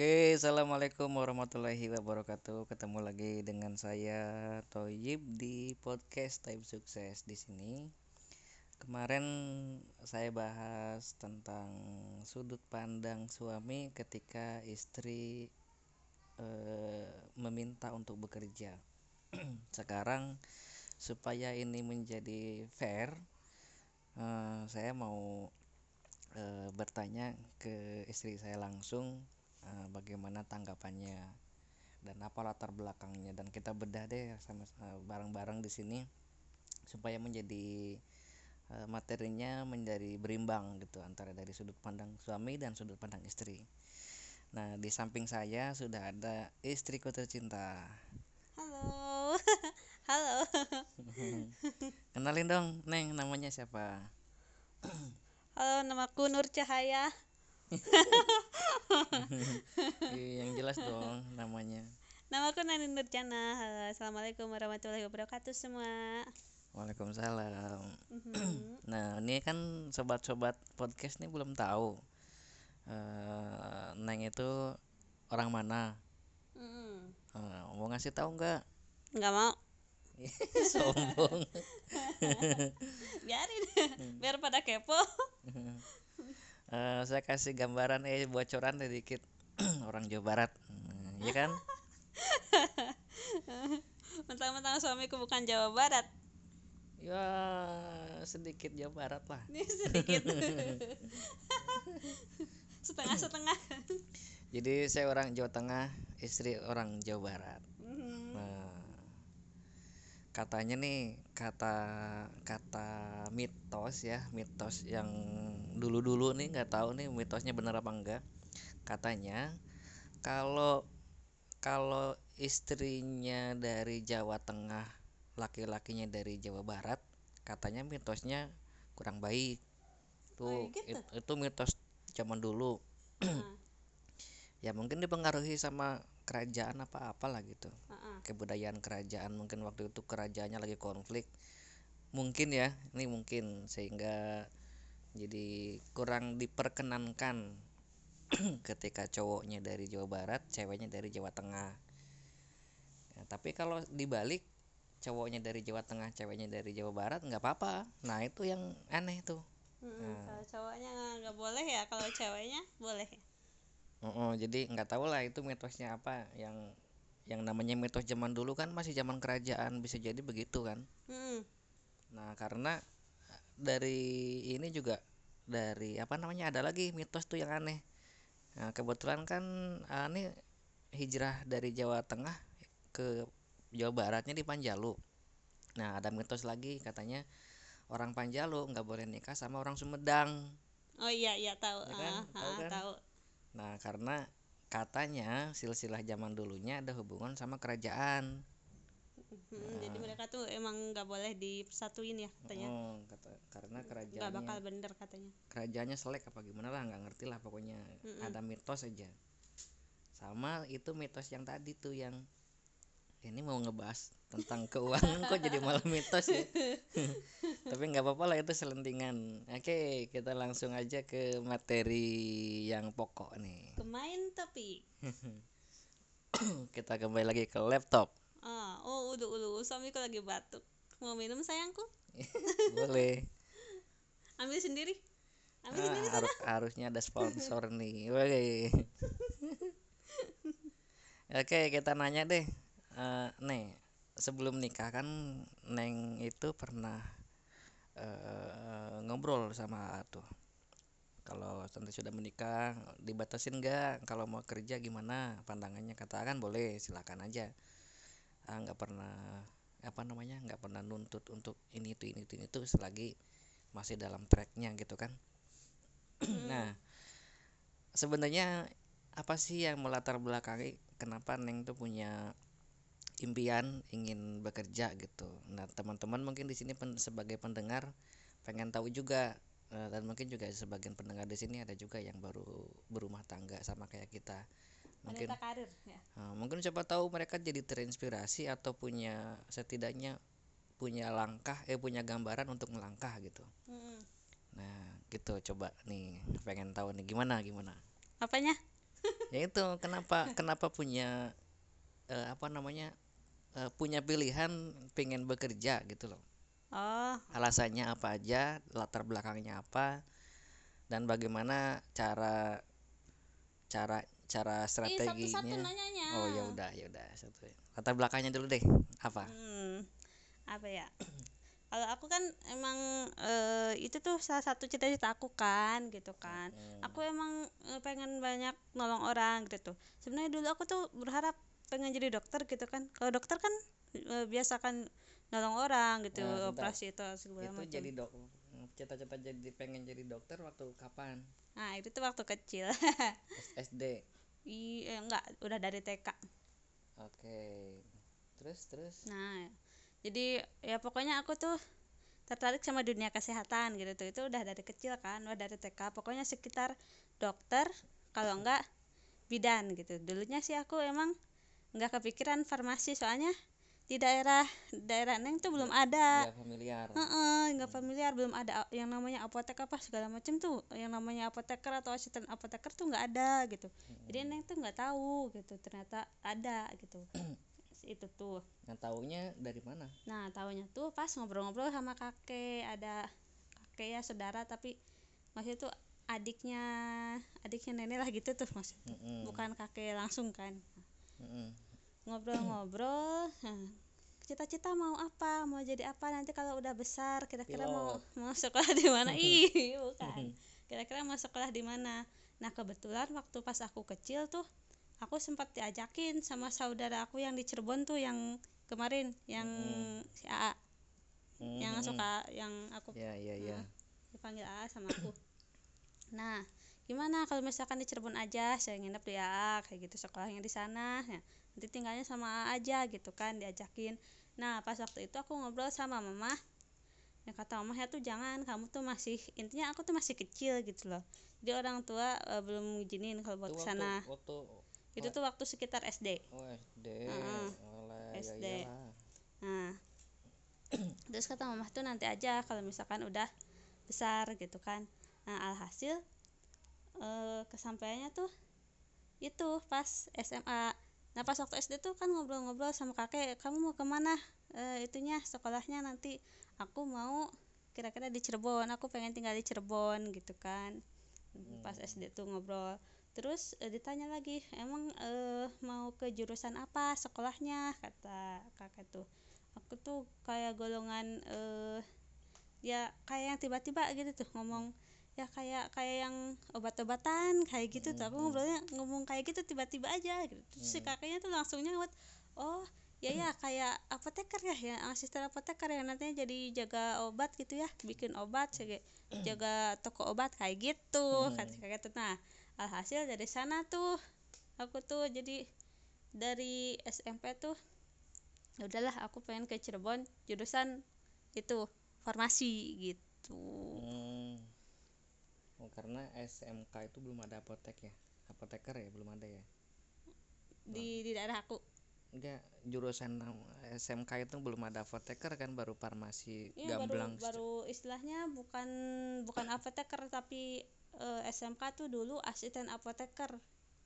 Oke, assalamualaikum warahmatullahi wabarakatuh. Ketemu lagi dengan saya Toyib di podcast Time Sukses di sini. Kemarin saya bahas tentang sudut pandang suami ketika istri eh, meminta untuk bekerja. Sekarang supaya ini menjadi fair, eh, saya mau eh, bertanya ke istri saya langsung eh, bagaimana tanggapannya dan apa latar belakangnya dan kita bedah deh sama eh, bareng-bareng di sini supaya menjadi eh, materinya menjadi berimbang gitu antara dari sudut pandang suami dan sudut pandang istri. Nah, di samping saya sudah ada istriku tercinta. Halo. Halo. Kenalin dong, Neng, namanya siapa? Halo, namaku Nur Cahaya. Ih, yang jelas dong namanya. Namaku Nani Nurjana. Halo, Assalamualaikum warahmatullahi wabarakatuh semua. Waalaikumsalam. Mhm. Nah, ini kan sobat-sobat podcast nih belum tahu. eh Neng itu orang mana? Mm. Eh, mau ngasih tahu nggak? Nggak mau. Sombong. Biarin. Biar pada kepo. Eh, saya kasih gambaran eh bocoran sedikit orang Jawa Barat. Hmm, Iya kan? Mentang-mentang suamiku bukan Jawa Barat. Ya sedikit Jawa Barat lah. Ini sedikit. Setengah-setengah. Jadi saya orang Jawa Tengah, istri orang Jawa Barat. Nah, katanya nih kata kata mitos ya, mitos yang dulu-dulu nih nggak tahu nih mitosnya benar apa enggak. Katanya kalau kalau istrinya dari Jawa Tengah, laki-lakinya dari Jawa Barat, katanya mitosnya kurang baik. Tuh, Oh, gitu? it- itu mitos zaman dulu. Ya mungkin dipengaruhi sama kerajaan apa apalah gitu Heeh. Kebudayaan kerajaan mungkin waktu itu kerajaannya lagi konflik. Mungkin ya ini mungkin sehingga jadi kurang diperkenankan ketika cowoknya dari Jawa Barat ceweknya dari Jawa Tengah. Ya, tapi kalau dibalik cowoknya dari Jawa Tengah ceweknya dari Jawa Barat nggak apa-apa. Nah itu yang aneh tuh. Mm-mm. Kalau cowoknya nggak boleh ya, kalau ceweknya boleh. Oh, jadi nggak tahu lah itu mitosnya apa. Yang yang namanya mitos zaman dulu kan masih zaman kerajaan bisa jadi begitu kan Mm. Nah, karena eh, dari ini juga dari apa namanya ada lagi mitos tuh yang aneh. Nah, kebetulan kan eh, ini hijrah dari Jawa Tengah ke Jawa Baratnya di Panjalu. Nah, ada mitos lagi katanya orang Panjalu nggak boleh nikah sama orang Sumedang. Oh iya iya tahu. Ya kan? Ah, Tahu ah, kan? tahu. Nah, karena katanya silsilah zaman dulunya ada hubungan sama kerajaan. Mm, Jadi mereka tuh emang nggak boleh dipersatuin ya katanya. Oh, kata, karena Nggak kerajaannya bakal bener katanya. kerajaannya selek apa gimana lah nggak ngerti lah pokoknya Mm-mm. ada mitos aja sama itu mitos yang tadi tuh yang ini mau ngebahas tentang keuangan kok jadi malah mitos ya tapi nggak apa-apa lah itu selentingan oke kita langsung aja ke materi yang pokok nih Kemain topik. kita kembali lagi ke laptop Ah, oh udah ulu suamiku lagi batuk. Mau minum sayangku? boleh Ambil sendiri. Ambil Ah, sendiri. haru- harusnya ada sponsor nih Woi. Oke kita nanya deh Eh, Nih sebelum nikah kan Neng itu pernah eh, ngobrol sama tuh. Kalau nanti sudah menikah dibatasin nggak? Kalau mau kerja gimana? Pandangannya katakan boleh silakan aja. Ah nggak pernah apa namanya nggak pernah nuntut untuk ini itu ini itu ini itu selagi masih dalam tracknya gitu kan. Nah sebenarnya apa sih yang melatar belakangi kenapa Neng tuh punya impian ingin bekerja gitu nah teman-teman mungkin di sini pen- sebagai pendengar pengen tahu juga eh, dan mungkin juga sebagian pendengar di sini ada juga yang baru berumah tangga sama kayak kita mungkin karir ya. Nah, mungkin siapa tahu mereka jadi terinspirasi atau punya setidaknya punya langkah eh punya gambaran untuk melangkah gitu. Mm-mm. Nah, gitu coba nih pengen tahu nih gimana gimana. Apanya? ya itu kenapa kenapa punya eh, apa namanya eh, punya pilihan pengen bekerja gitu loh. Oh. Alasannya apa aja latar belakangnya apa dan bagaimana cara cara cara Ih, satu-satu strateginya nanyanya. Oh ya udah ya udah satu. Latar belakangnya dulu deh apa? Hmm, apa ya? Kalau aku kan emang eh, itu tuh salah satu cita-cita aku kan, gitu kan. Hmm, Aku emang eh, pengen banyak nolong orang gitu. Sebenarnya dulu aku tuh berharap pengen jadi dokter gitu kan. Kalau dokter kan eh, biasa kan nolong orang gitu, Nah, operasi itu segala itu macam. jadi dok cita-cita jadi pengen jadi dokter waktu kapan Nah, itu tuh waktu kecil. SD Iya, enggak, udah dari TK. oke terus terus Nah, jadi ya pokoknya aku tuh tertarik sama dunia kesehatan gitu tuh. Itu udah dari kecil kan, udah dari TK. Pokoknya sekitar dokter, kalau enggak bidan gitu. Dulunya sih aku emang enggak kepikiran farmasi soalnya di daerah daerah Neng tuh belum ada. nggak familiar nggak familiar, belum ada yang namanya apotek apa segala macam tuh. Yang namanya apoteker atau asisten apoteker tuh nggak ada gitu. Jadi Neng tuh nggak tahu gitu. Ternyata ada gitu. itu tuh. Nah taunya dari mana? Nah, tahunya tuh pas ngobrol-ngobrol sama kakek, ada kakek ya saudara tapi maksudnya tuh adiknya, adiknya nenek lah gitu tuh maksudnya. Mm-mm. Bukan kakek langsung kan. Ngobrol-ngobrol, nah, cita-cita mau apa? Mau jadi apa nanti kalau udah besar? Kira-kira mau mau sekolah di mana? Ih, bukan. Kira-kira mau sekolah di mana? Nah, kebetulan waktu pas aku kecil tuh aku sempat diajakin sama saudara aku yang di Cirebon tuh yang kemarin yang si AA yang Mm-mm. suka yang aku Ya ya ya. Nah, dipanggil AA sama aku nah gimana kalau misalkan di Cirebon aja saya nginep di AA kayak gitu sekolahnya di sana ya, nanti tinggalnya sama AA aja gitu kan diajakin nah pas waktu itu aku ngobrol sama mama yang kata mamahnya tuh jangan kamu tuh masih intinya aku tuh masih kecil gitu loh jadi orang tua eh, belum ngizinin kalau buat Itu ke sana waktu, waktu itu tuh waktu sekitar SD oh SD. Heeh. Oleh, SD. Ya iyalah. Nah, terus kata mama tuh nanti aja kalau misalkan udah besar gitu kan. Nah, alhasil eh kesampaiannya tuh itu pas SMA. Nah, pas waktu SD tuh kan ngobrol-ngobrol sama kakek, kamu mau ke mana? Eh itunya sekolahnya nanti aku mau kira-kira di Cirebon, aku pengen tinggal di Cirebon gitu kan. Pas SD tuh ngobrol. Terus eh, ditanya lagi, emang eh, mau ke jurusan apa sekolahnya? Kata kakek tuh aku tuh kayak golongan eh ya kayak yang tiba-tiba gitu tuh ngomong ya kayak kayak yang obat-obatan kayak gitu tuh. Aku ngobrolnya ngomong kayak gitu tiba-tiba aja gitu. Terus si kakeknya tuh langsung nyawat oh ya ya kayak apoteker ya ya asisten apoteker yang nantinya jadi jaga obat gitu ya bikin obat jaga, jaga toko obat kayak gitu kata si kakek tuh. Nah alhasil dari sana tuh aku tuh jadi dari SMP tuh ya udahlah aku pengen ke Cirebon jurusan itu farmasi gitu. Hmm. Karena SMK itu belum ada apotek ya. Apoteker ya belum ada ya. di di daerah aku Enggak, jurusan SMK itu belum ada apoteker kan baru farmasi Iya baru gamblang. baru istilahnya bukan bukan apoteker tapi eh, SMK tuh dulu asisten apoteker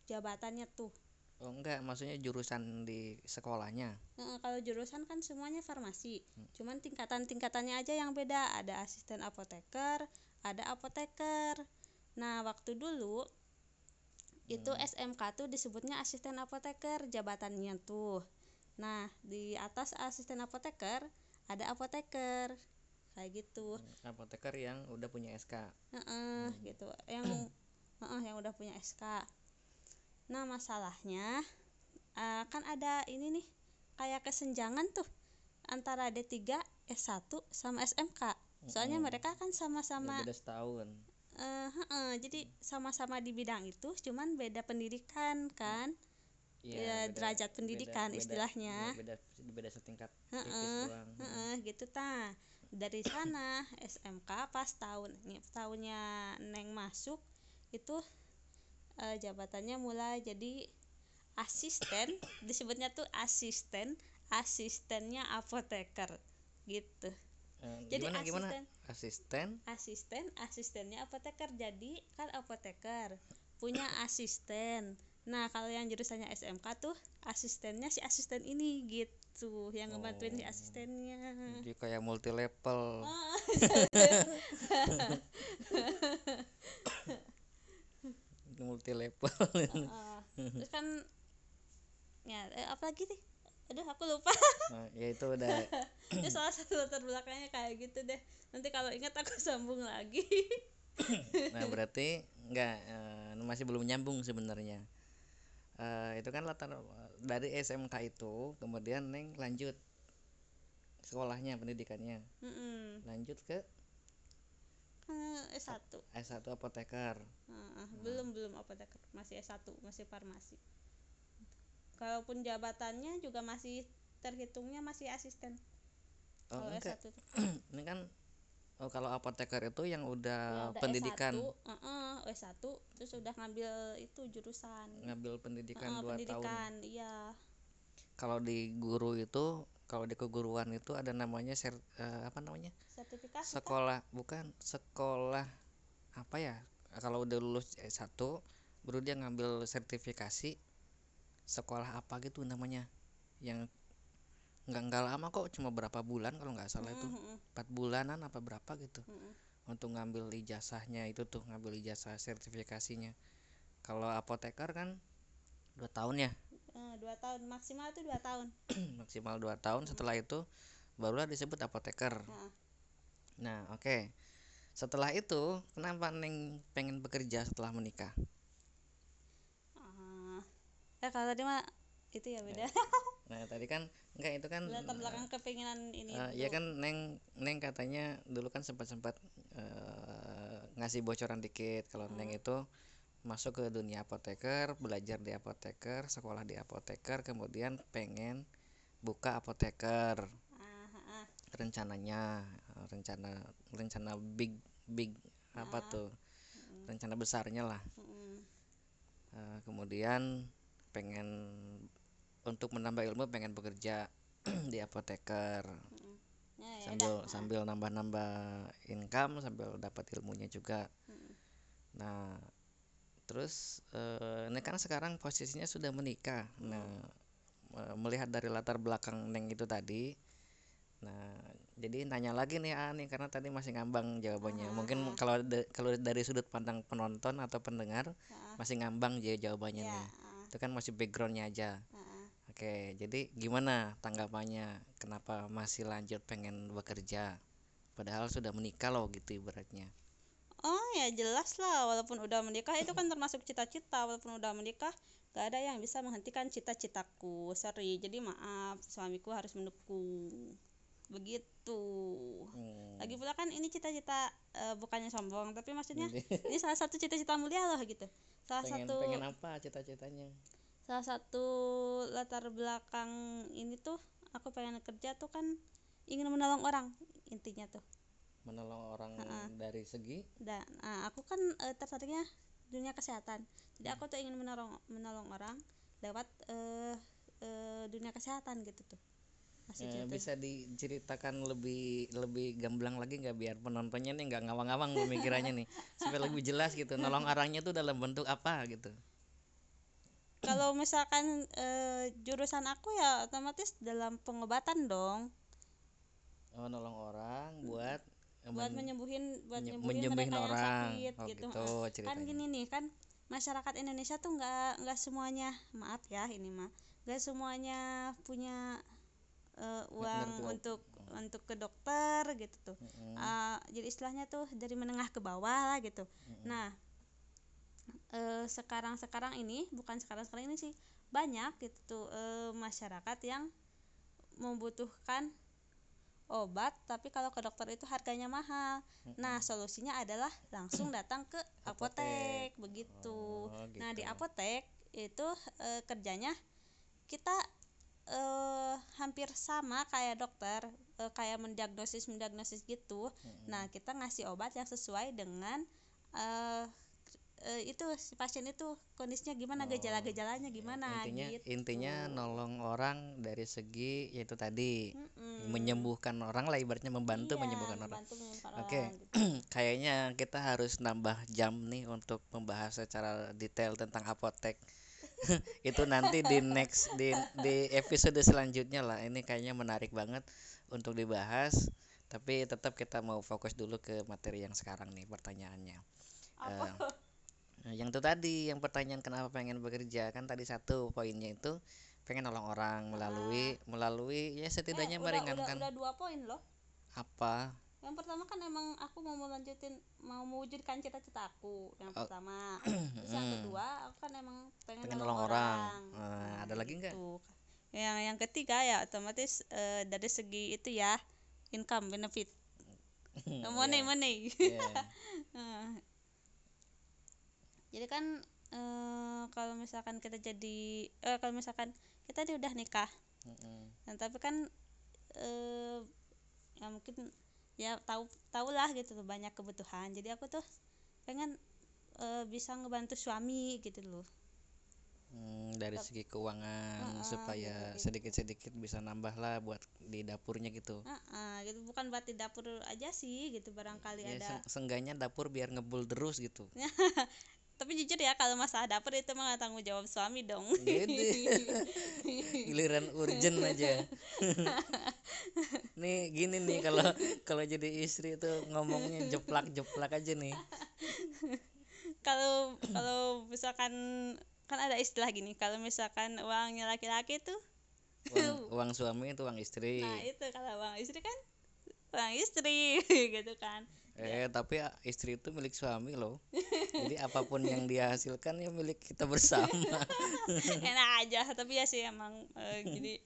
jabatannya tuh Oh enggak, maksudnya jurusan di sekolahnya. Nah, kalau jurusan kan semuanya farmasi cuman tingkatan tingkatannya aja yang beda ada asisten apoteker ada apoteker nah waktu dulu itu SMK tuh disebutnya asisten apoteker jabatannya tuh. Nah di atas asisten apoteker ada apoteker kayak gitu. Apoteker yang udah punya SK. Heeh, gitu. Yang heeh, yang udah punya SK nah masalahnya eh, kan ada ini nih kayak kesenjangan tuh antara D3 S1 sama SMK soalnya mereka kan sama-sama Ya, beda setahun. Eh, heeh, jadi sama-sama di bidang itu cuman beda pendidikan kan Ya, derajat pendidikan istilahnya. iya, beda beda setingkat Heeh, tipis doang. Heeh, gitu ta dari sana SMK pas tahun tahunnya Neng masuk itu eh, jabatannya mulai jadi asisten disebutnya tuh asisten asistennya apoteker gitu Eh, jadi gimana gimana? asisten Asisten asisten asistennya apoteker jadi kan apoteker punya asisten nah kalau yang jurusannya SMK tuh asistennya si asisten ini gitu yang ngebantuin si Oh. asistennya Jadi kayak multi level. Multi level. ah. terus kan ya eh, apa lagi nih aduh aku lupa. Nah, ya itu udah. Itu salah satu latar belakangnya kayak gitu deh. Nanti kalau ingat aku sambung lagi. Nah berarti enggak eh, masih belum nyambung sebenarnya. Eh, itu kan latar dari SMK itu kemudian Neng lanjut sekolahnya pendidikannya. Mm-mm. lanjut ke Eh, S1 S1 apoteker. Ah, belum belum apoteker. Masih S1 masih farmasi kalaupun jabatannya juga masih terhitungnya masih asisten. Oh kalau enggak S1 tuh. Ini kan oh kalau apoteker itu yang Ya udah udah pendidikan. S1, uh-uh, S1 terus udah ngambil itu jurusan. Ngambil pendidikan Heeh, dua tahun. pendidikan iya. Kalau di guru itu kalau di keguruan itu ada namanya ser, eh, apa namanya? Sertifikasi kan? sekolah bukan sekolah apa ya? Kalau udah lulus S1 baru dia ngambil sertifikasi sekolah apa gitu namanya yang nggak nggak lama kok cuma berapa bulan kalau nggak salah itu. Empat bulanan apa berapa gitu. Untuk ngambil ijazahnya itu tuh ngambil ijazah sertifikasinya. Kalau apoteker kan dua tahun ya? Eh, dua tahun. Maksimal tuh dua tahun. Maksimal dua tahun. Setelah itu barulah disebut apoteker nah oke. Setelah itu kenapa neng pengen bekerja setelah menikah? Ah. Ya kalau tadi mah itu ya beda. Nah tadi kan enggak itu kan latar belakang kepinginan ini eh, ya kan neng neng katanya dulu kan sempat sempat ngasih bocoran dikit kalau neng itu masuk ke dunia apoteker belajar di apoteker sekolah di apoteker kemudian pengen buka apoteker. Ah, ah, ah. rencananya eh, rencana rencana big big apa Ah. tuh? Rencana besarnya lah. Eh, kemudian pengen untuk menambah ilmu pengen bekerja di apoteker. Mm-mm. Ya, ya sambil udah. sambil nambah-nambah income sambil dapat ilmunya juga. Nah terus eh, ini kan sekarang posisinya sudah menikah. Nah melihat dari latar belakang neng itu tadi. Nah jadi nanya lagi nih ah nih karena tadi masih ngambang jawabannya. Mungkin kalau da- kalau dari sudut pandang penonton atau pendengar Ah, masih ngambang ya jawabannya ya, nih. ah, itu kan masih backgroundnya aja ah, ah. Oke, jadi gimana tanggapannya? Kenapa masih lanjut pengen bekerja? Padahal sudah menikah loh gitu ibaratnya. Oh ya jelas lah walaupun udah menikah itu kan termasuk cita-cita walaupun udah menikah gak ada yang bisa menghentikan cita-citaku sorry jadi maaf suamiku harus mendukung begitu Hmm. lagi pula kan ini cita-cita eh, bukannya sombong tapi maksudnya ini salah satu cita-cita mulia loh gitu salah pengen satu pengen apa cita-citanya? salah satu latar belakang ini tuh aku pengen kerja tuh kan ingin menolong orang intinya tuh Menolong orang Ha-ha. dari segi dan nah, aku kan eh, tertariknya dunia kesehatan jadi aku tuh ingin menolong menolong orang lewat eh, eh, dunia kesehatan gitu tuh masih eh, bisa diceritakan lebih lebih gamblang lagi nggak biar penontonnya nih nggak ngawang-ngawang pemikirannya nih supaya lebih jelas gitu. Nolong orangnya tuh dalam bentuk apa gitu? kalau misalkan eh, jurusan aku ya otomatis dalam pengobatan dong Oh, nolong orang buat buat men- menyembuhin buat menye- nyembuhin menyembuhin mereka yang orang. sakit Oh, gitu, gitu Heeh. kan gini nih kan masyarakat Indonesia tuh nggak nggak semuanya maaf ya ini mah nggak semuanya punya eh, uang ngerti, Om. untuk untuk ke dokter gitu tuh. Mm-mm. Ah, jadi istilahnya tuh dari menengah ke bawah lah gitu. Nah eh, sekarang sekarang ini bukan sekarang sekarang ini sih banyak gitu tuh eh, masyarakat yang membutuhkan obat tapi kalau ke dokter itu harganya mahal. Nah solusinya adalah langsung datang ke apotek, begitu. Oh, nah di gitu. apotek itu eh, kerjanya kita eh, hampir sama kayak dokter eh, kayak mendiagnosis mendiagnosis gitu nah kita ngasih obat yang sesuai dengan eh, eh, itu si pasien itu kondisinya gimana gejala-gejalanya gimana Oh. intinya gitu intinya nolong orang dari segi yaitu tadi Mm-mm. menyembuhkan orang lah ibaratnya membantu Iya, menyembuhkan orang membantu Oke. orang, gitu. kayaknya kita harus nambah jam nih untuk membahas secara detail tentang apotek itu nanti di next di di episode selanjutnya lah. Ini kayaknya menarik banget untuk dibahas. Tapi tetap kita mau fokus dulu ke materi yang sekarang nih pertanyaannya. Apa? Eh, yang itu tadi yang pertanyaan kenapa pengen bekerja? Kan tadi satu poinnya itu pengen nolong orang melalui melalui ya setidaknya Ah. Eh, udah, udah, meringankan. udah dua poin loh. Apa yang pertama kan emang aku mau melanjutin mau mewujudkan cita-cita aku yang Oh. pertama terus yang Mm. kedua aku kan emang pengen, Pengen nolong orang. orang, Eh, ada lagi nggak? gitu. yang yang ketiga ya otomatis eh, dari segi itu ya income benefit money Iya, money iya. Eh, jadi kan eh, kalau misalkan kita jadi eh, kalau misalkan kita nih udah nikah Mm-mm. Nah, tapi kan eh ya mungkin ya tahu tahulah gitu loh banyak kebutuhan. Jadi aku tuh pengen eh, bisa ngebantu suami gitu loh. Hmm, dari segi keuangan Heeh, supaya gitu-gitu. sedikit-sedikit bisa nambah lah buat di dapurnya gitu. Heeh, gitu bukan buat di dapur aja sih gitu barangkali Ya, ada. se- seenggaknya dapur biar ngebul terus gitu. Tapi jujur ya kalau masalah dapur itu mah tanggung jawab suami dong. Gede. Giliran urgent aja. nih gini nih kalau kalau jadi istri itu ngomongnya jeplak-jeplak aja nih. kalau kalau misalkan kan ada istilah gini, kalau misalkan uangnya laki-laki tuh Uang, uang suami itu uang istri. Nah itu kalau uang istri kan uang istri gitu kan. Eh tapi ah, istri itu milik suami loh. Jadi apa pun yang dia hasilkan ya milik kita bersama. Enak aja tapi ya sih emang eh, jadi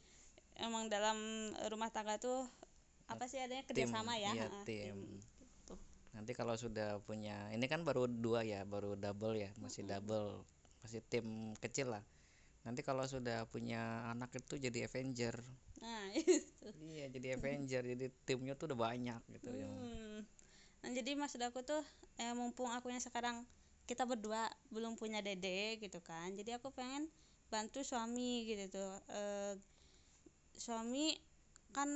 emang dalam rumah tangga tuh apa sih adanya kerjasama ya. iya, Heeh, tim. Gitu. Nanti kalau sudah punya, ini kan baru dua ya, baru double ya, masih double, masih tim kecil lah. Nanti kalau sudah punya anak itu jadi Avenger. Nah itu. Iya, jadi Avenger, jadi timnya tuh udah banyak gitu ya. Nah jadi maksud aku tuh eh, mumpung akunya sekarang kita berdua belum punya dede gitu kan. Jadi aku pengen bantu suami gitu tuh. Eh, suami kan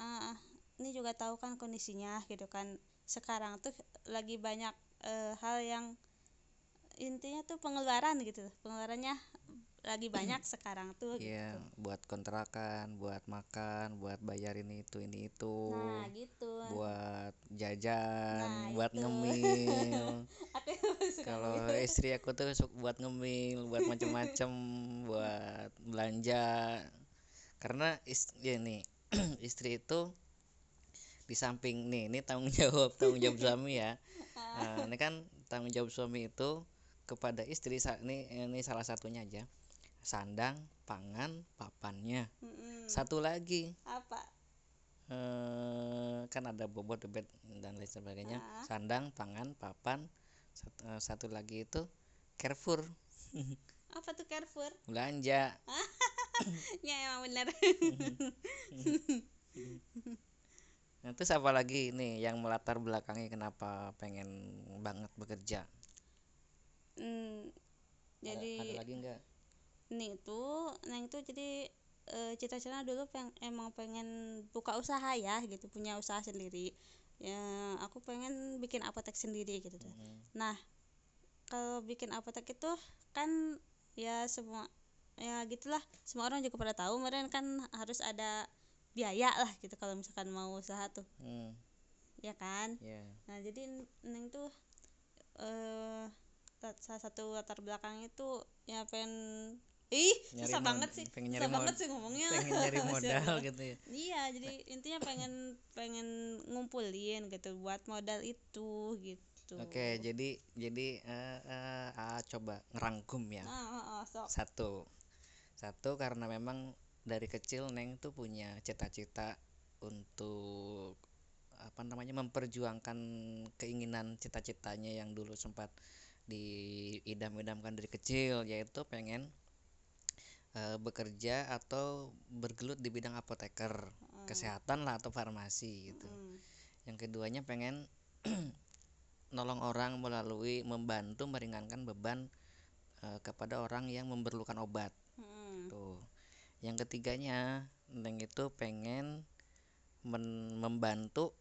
eh, ini juga tahu kan kondisinya gitu kan. Sekarang tuh lagi banyak eh, hal yang intinya tuh pengeluaran gitu. Pengeluarannya lagi banyak sekarang tuh Iya, gitu. buat kontrakan, buat makan, buat bayar ini itu ini itu, Nah, gitu. buat jajan, Nah, buat itu. ngemil. Kalau istri aku tuh suka buat ngemil, buat macem-macem, buat belanja. Karena is ya nih, istri itu di samping nih, ini tanggung jawab tanggung jawab suami ya. Nah, ini kan tanggung jawab suami itu kepada istri sa- ini ini salah satunya aja. Sandang, pangan, papannya. Mm-mm. Satu lagi apa? eh kan ada bobot, bebet dan lain sebagainya. Ah. Sandang, pangan, papan. Satu, eh, satu lagi itu Carrefour Apa tuh Carrefour? belanja. ya emang bener. Nah, terus apa lagi nih yang melatar belakangi kenapa pengen banget bekerja? Hmm, Ada- jadi ada, lagi enggak? Ini itu, neng itu jadi eh, cita-cita dulu peng, emang pengen buka usaha ya gitu, punya usaha sendiri. Ya, aku pengen bikin apotek sendiri gitu tuh. Nah, kalau bikin apotek itu kan ya semua ya gitulah semua orang juga pada tahu kemarin kan harus ada biaya lah gitu kalau misalkan mau usaha tuh Hmm, ya kan ya. Nah, jadi Neng tuh eh salah satu latar belakang itu ya pengen ih Nyari susah banget sih. pengen susah nyari banget mod- sih ngomongnya. Pengen nyari modal gitu ya. Iya, jadi intinya pengen pengen ngumpulin gitu buat modal itu gitu. Oke, jadi jadi eh, eh, ah, coba ngerangkum ya. Nah, oh, oh, sok. Satu. Satu karena memang dari kecil Neng tuh punya cita-cita untuk apa namanya memperjuangkan keinginan cita-citanya yang dulu sempat diidam-idamkan dari kecil yaitu pengen eh, bekerja atau bergelut di bidang apoteker kesehatan lah atau farmasi gitu. Mm, yang keduanya pengen nolong orang melalui membantu meringankan beban eh, kepada orang yang memerlukan obat. Mm, tuh yang ketiganya Neng itu pengen men- membantu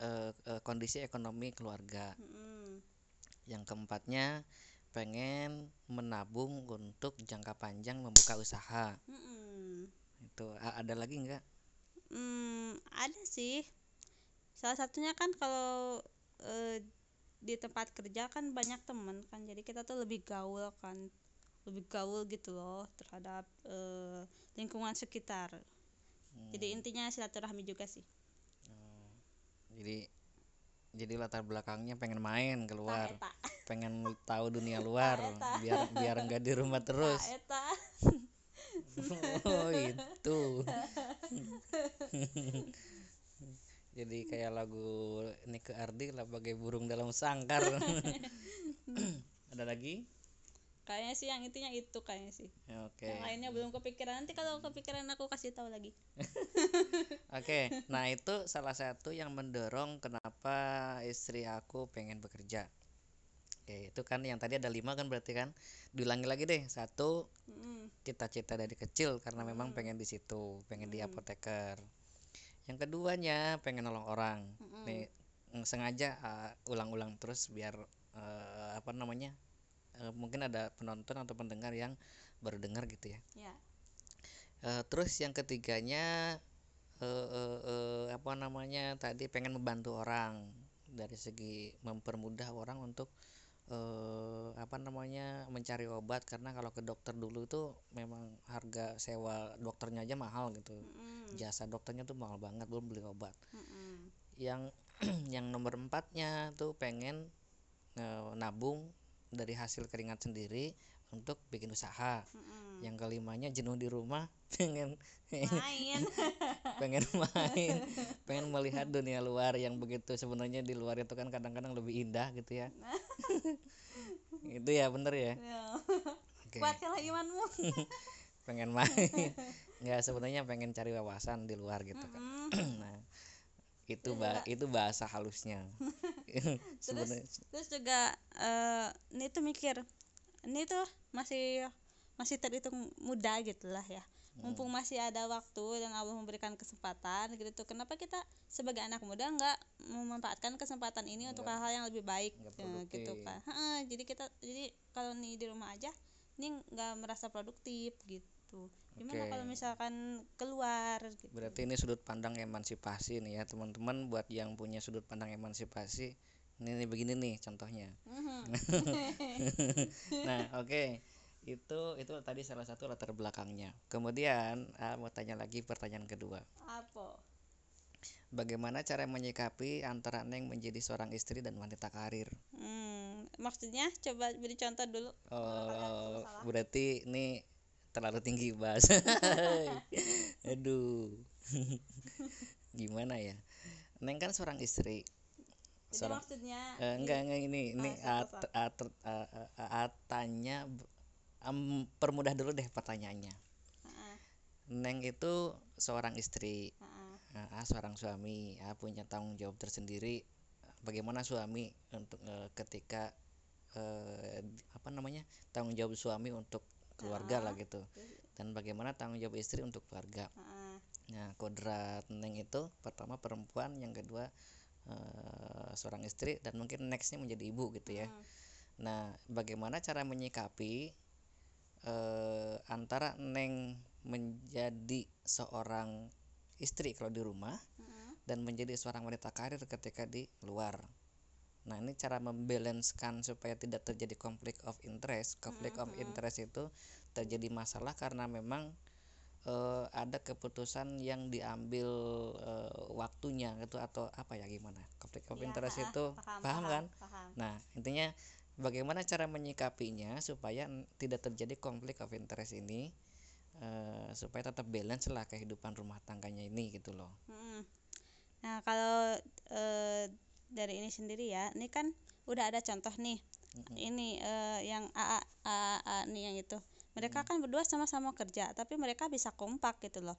eh, eh, kondisi ekonomi keluarga. Mm, yang keempatnya pengen menabung untuk jangka panjang membuka usaha Mm-mm. itu A- ada lagi nggak Hmm, ada sih. Salah satunya kan kalau eh, di tempat kerja kan banyak teman kan, jadi kita tuh lebih gaul kan, lebih gaul gitu loh terhadap eh, lingkungan sekitar. Jadi intinya silaturahmi juga sih. jadi jadi latar belakangnya pengen main keluar. Eta, pengen tahu dunia luar eta. biar biar nggak di rumah terus. Eta. oh itu. Jadi kayak lagu Nike Ardi lah bagai burung dalam sangkar. Ada lagi Kayaknya sih yang intinya itu kayaknya sih. Ya, oke. Yang lainnya belum kepikiran. Nanti kalau kepikiran aku kasih tahu lagi. oke nah itu salah satu yang mendorong kenapa istri aku pengen bekerja. Oke itu kan yang tadi ada lima kan berarti kan? Diulangi lagi deh. Satu cita-cita dari kecil karena memang pengen di situ pengen di apoteker. Yang keduanya pengen nolong orang. Mm-mm. nih mm, sengaja uh, ulang-ulang terus biar uh, apa namanya uh, mungkin ada penonton atau pendengar yang baru dengar gitu ya Ya. Eh, terus yang ketiganya eh, eh, eh, apa namanya tadi pengen membantu orang dari segi mempermudah orang untuk eh, apa namanya mencari obat karena kalau ke dokter dulu itu memang harga sewa dokternya aja mahal gitu Mm-mm. jasa dokternya tuh mahal banget belum beli obat Mm-mm. yang yang nomor empatnya tuh pengen nabung dari hasil keringat sendiri untuk bikin usaha Mm-mm. yang kelimanya jenuh di rumah pengen Main. pengen main pengen melihat dunia luar yang begitu sebenarnya di luar itu kan kadang-kadang lebih indah gitu ya itu ya bener ya Ya. oke Kuatkanlah imanmu. pengen main nggak sebenarnya pengen cari wawasan di luar gitu kan Mm-mm. nah itu ba itu bahasa halusnya sebenarnya Terus juga eh ini tuh mikir, ini tuh masih masih terhitung muda gitu lah ya. Mumpung masih ada waktu dan Allah memberikan kesempatan gitu. Kenapa kita sebagai anak muda nggak memanfaatkan kesempatan ini untuk hal-hal yang lebih baik ya, gitu kan. Heeh, jadi kita jadi kalau nih di rumah aja ini nggak merasa produktif gitu. Gimana Oke. kalau misalkan keluar gitu. berarti ini sudut pandang emansipasi nih ya teman-teman buat yang punya sudut pandang emansipasi ini nih begini nih contohnya Mhm. nah oke itu itu tadi salah satu latar belakangnya kemudian ah, mau tanya lagi pertanyaan kedua Apa? bagaimana cara menyikapi antara neng menjadi seorang istri dan wanita karir Hmm, maksudnya coba beri contoh dulu. oh berarti ini terlalu tinggi bahasa aduh. Gimana ya? Neng kan seorang istri. Jadi seorang maksudnya Eh, enggak enggak ini ini Ah, at, at, at- at- atanya em, permudah dulu deh pertanyaannya. Heeh, Neng itu seorang istri eh, A seorang suami A punya tanggung jawab tersendiri. Bagaimana suami untuk eh, ketika eh, apa namanya tanggung jawab suami untuk keluarga lah gitu dan bagaimana tanggung jawab istri untuk keluarga heeh. Nah, kodrat Neng itu pertama perempuan, yang kedua eh, seorang istri dan mungkin nextnya menjadi ibu gitu ya. Nah, bagaimana cara menyikapi eh, antara Neng menjadi seorang istri kalau di rumah dan menjadi seorang wanita karir ketika di luar. Nah, ini cara membalanskan supaya tidak terjadi konflik of interest. Konflik of interest itu terjadi masalah karena memang eh, ada keputusan yang diambil eh, waktunya gitu atau apa ya gimana? Konflik of Iya, interest heeh, itu paham, paham kan? Paham. Nah, intinya bagaimana cara menyikapinya supaya tidak terjadi konflik of interest ini eh, supaya tetap balance lah kehidupan rumah tangganya ini gitu loh. Mm. Nah, kalau eh, dari ini sendiri ya, ini kan udah ada contoh nih. Ini eh, yang AA, AA nih yang itu. Mereka kan berdua sama-sama kerja, tapi mereka bisa kompak gitu loh.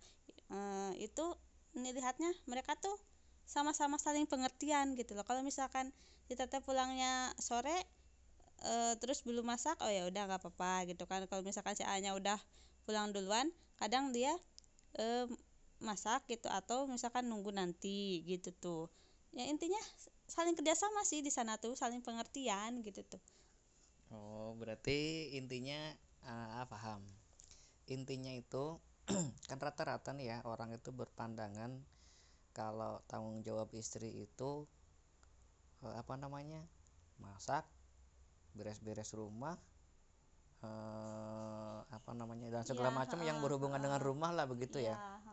Eh, itu ini lihatnya mereka tuh sama-sama saling pengertian gitu loh. Kalau misalkan kita teh pulangnya sore eh, terus belum masak, oh ya udah nggak apa-apa gitu kan. Kalau misalkan si A-nya udah pulang duluan, kadang dia eh, masak gitu atau misalkan nunggu nanti gitu tuh ya intinya saling kerjasama sih di sana tuh saling pengertian gitu tuh Oh, berarti intinya ah, paham. Intinya itu kan rata-rata nih ya orang itu berpandangan kalau tanggung jawab istri itu eh, apa namanya? masak, beres-beres rumah, eh, apa namanya? dan segala Iya, macam yang heeh, berhubungan dengan heeh. rumah lah begitu ya. Iya,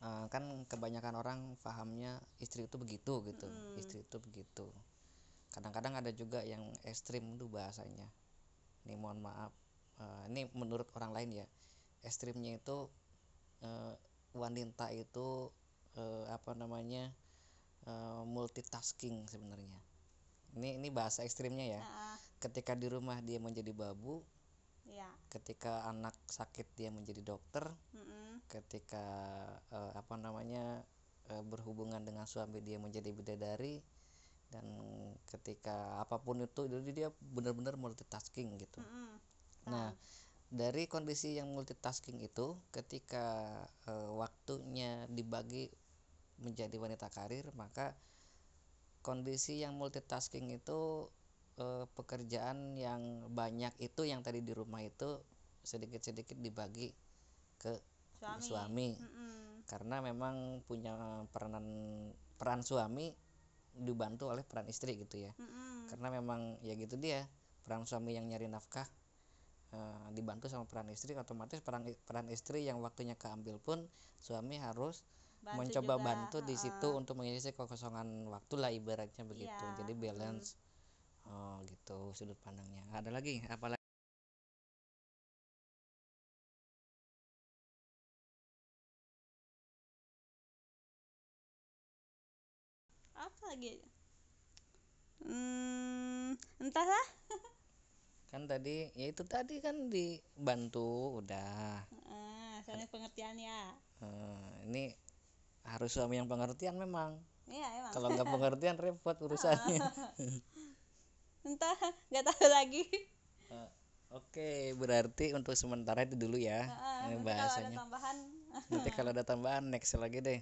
Eh, kan kebanyakan orang pahamnya istri itu begitu gitu. Mm-mm. Istri itu begitu. Kadang-kadang ada juga yang ekstrim tuh bahasanya. Ini mohon maaf. eh, ini menurut orang lain ya. Ekstrimnya itu eh, wanita itu eh, apa namanya? eh, multitasking sebenarnya. Ini ini bahasa ekstrimnya ya. Heeh, Ketika di rumah dia menjadi babu, Iya. ketika anak sakit dia menjadi dokter, Mm-mm. Ketika eh, apa namanya eh, berhubungan dengan suami dia menjadi bidadari dan ketika apa pun itu jadi dia benar-benar multitasking gitu. Mm-mm. Nah, dari kondisi yang multitasking itu ketika eh, waktunya dibagi menjadi wanita karir, maka kondisi yang multitasking itu eh, pekerjaan yang banyak itu yang tadi di rumah itu sedikit-sedikit dibagi ke suami, suami. Karena memang punya peranan peran suami dibantu oleh peran istri gitu ya. Mm-mm. karena memang ya gitu dia peran suami yang nyari nafkah eh, dibantu sama peran istri otomatis peran peran istri yang waktunya keambil pun suami harus Bantu mencoba juga, bantu di situ heeh. untuk mengisi kekosongan waktu lah ibaratnya begitu. Iya, jadi mm. balance oh gitu sudut pandangnya. Ada lagi? Apa lagi? Hmm, entahlah. Kan tadi ya itu tadi kan dibantu udah. Heeh, saling pengertian ya. Eh, ini harus suami yang pengertian memang. Iya emang. Kalau nggak pengertian repot urusannya. Entah nggak tahu lagi. Eh, oke berarti untuk sementara itu dulu ya Heeh, ini nanti kalau ada bahasanya tambahan. Nanti kalau ada tambahan next lagi deh.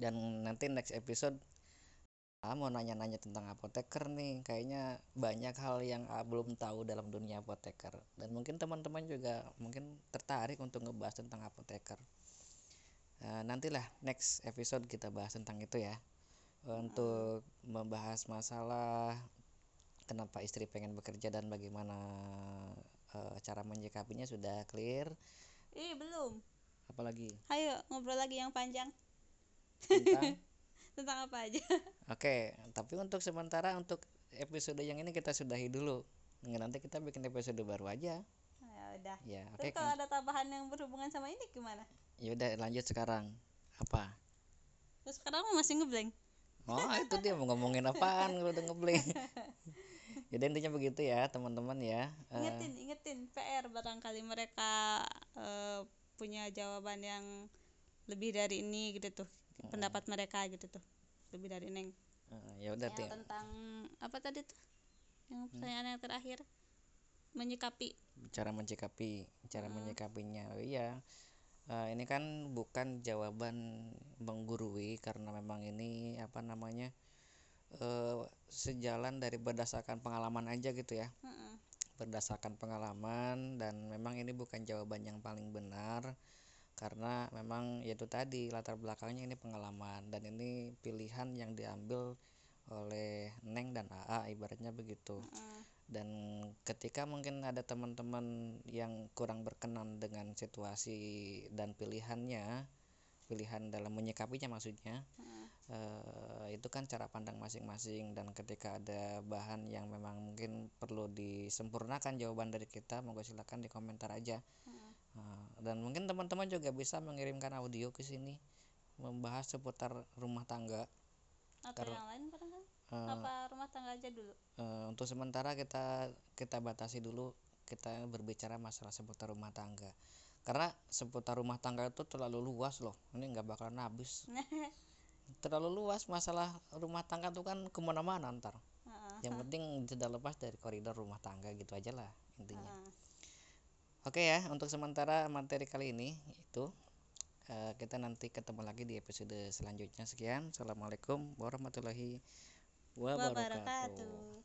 Dan nanti next episode ah mau nanya-nanya tentang apoteker nih. Kayaknya banyak hal yang ah, belum tahu dalam dunia apoteker. Dan mungkin teman-teman juga mungkin tertarik untuk ngebahas tentang apoteker. Eh, nantilah next episode kita bahas tentang itu ya. Untuk membahas masalah kenapa istri pengen bekerja dan bagaimana eh, cara menyikapinya sudah clear? Ih belum. Apalagi ayo ngobrol lagi yang panjang. Tentang tentang apa aja Oke, tapi untuk sementara untuk episode yang ini kita sudahi dulu. Nanti kita bikin episode baru aja. ya udah Ya, oke. terus kalau ada tambahan yang berhubungan sama ini gimana Ya udah lanjut sekarang. Apa? terus sekarang masih ngeblank Oh, itu dia mau ngomongin apaan kalau udah ngeblank. Jadi intinya begitu ya, teman-teman ya. Eh, ingetin ingetin PR barangkali mereka eh, punya jawaban yang lebih dari ini gitu tuh pendapat mereka gitu tuh. Lebih dari neng. Eh, ya udah yang tuh. tentang apa tadi tuh? Yang pertanyaan yang terakhir. Menyikapi. Cara menyikapi cara menyikapinya. Oh, iya. Eh, ini kan bukan jawaban menggurui karena memang ini apa namanya eh, sejalan dari berdasarkan pengalaman aja gitu ya. Heeh. berdasarkan pengalaman dan memang ini bukan jawaban yang paling benar karena memang yaitu tadi latar belakangnya ini pengalaman dan ini pilihan yang diambil oleh Neng dan AA ibaratnya begitu Heeh. dan ketika mungkin ada teman-teman yang kurang berkenan dengan situasi dan pilihannya pilihan dalam menyikapinya maksudnya Heeh. eh, itu kan cara pandang masing-masing dan ketika ada bahan yang memang mungkin perlu disempurnakan jawaban dari kita monggo silakan di komentar aja Heeh. Nah, dan mungkin teman-teman juga bisa mengirimkan audio ke sini membahas seputar rumah tangga. Atau Karena- yang lain barangkali Eh, apa rumah tangga aja dulu? Eh, untuk sementara kita kita batasi dulu kita berbicara masalah seputar rumah tangga. Karena seputar rumah tangga itu terlalu luas loh ini nggak bakalan habis. Terlalu luas masalah rumah tangga tuh kan ke mana-mana ntar. Heeh. yang penting tidak lepas dari koridor rumah tangga gitu aja lah intinya. Heeh. Oke ya untuk sementara materi kali ini itu eh, kita nanti ketemu lagi di episode selanjutnya. Sekian assalamualaikum warahmatullahi wabarakatuh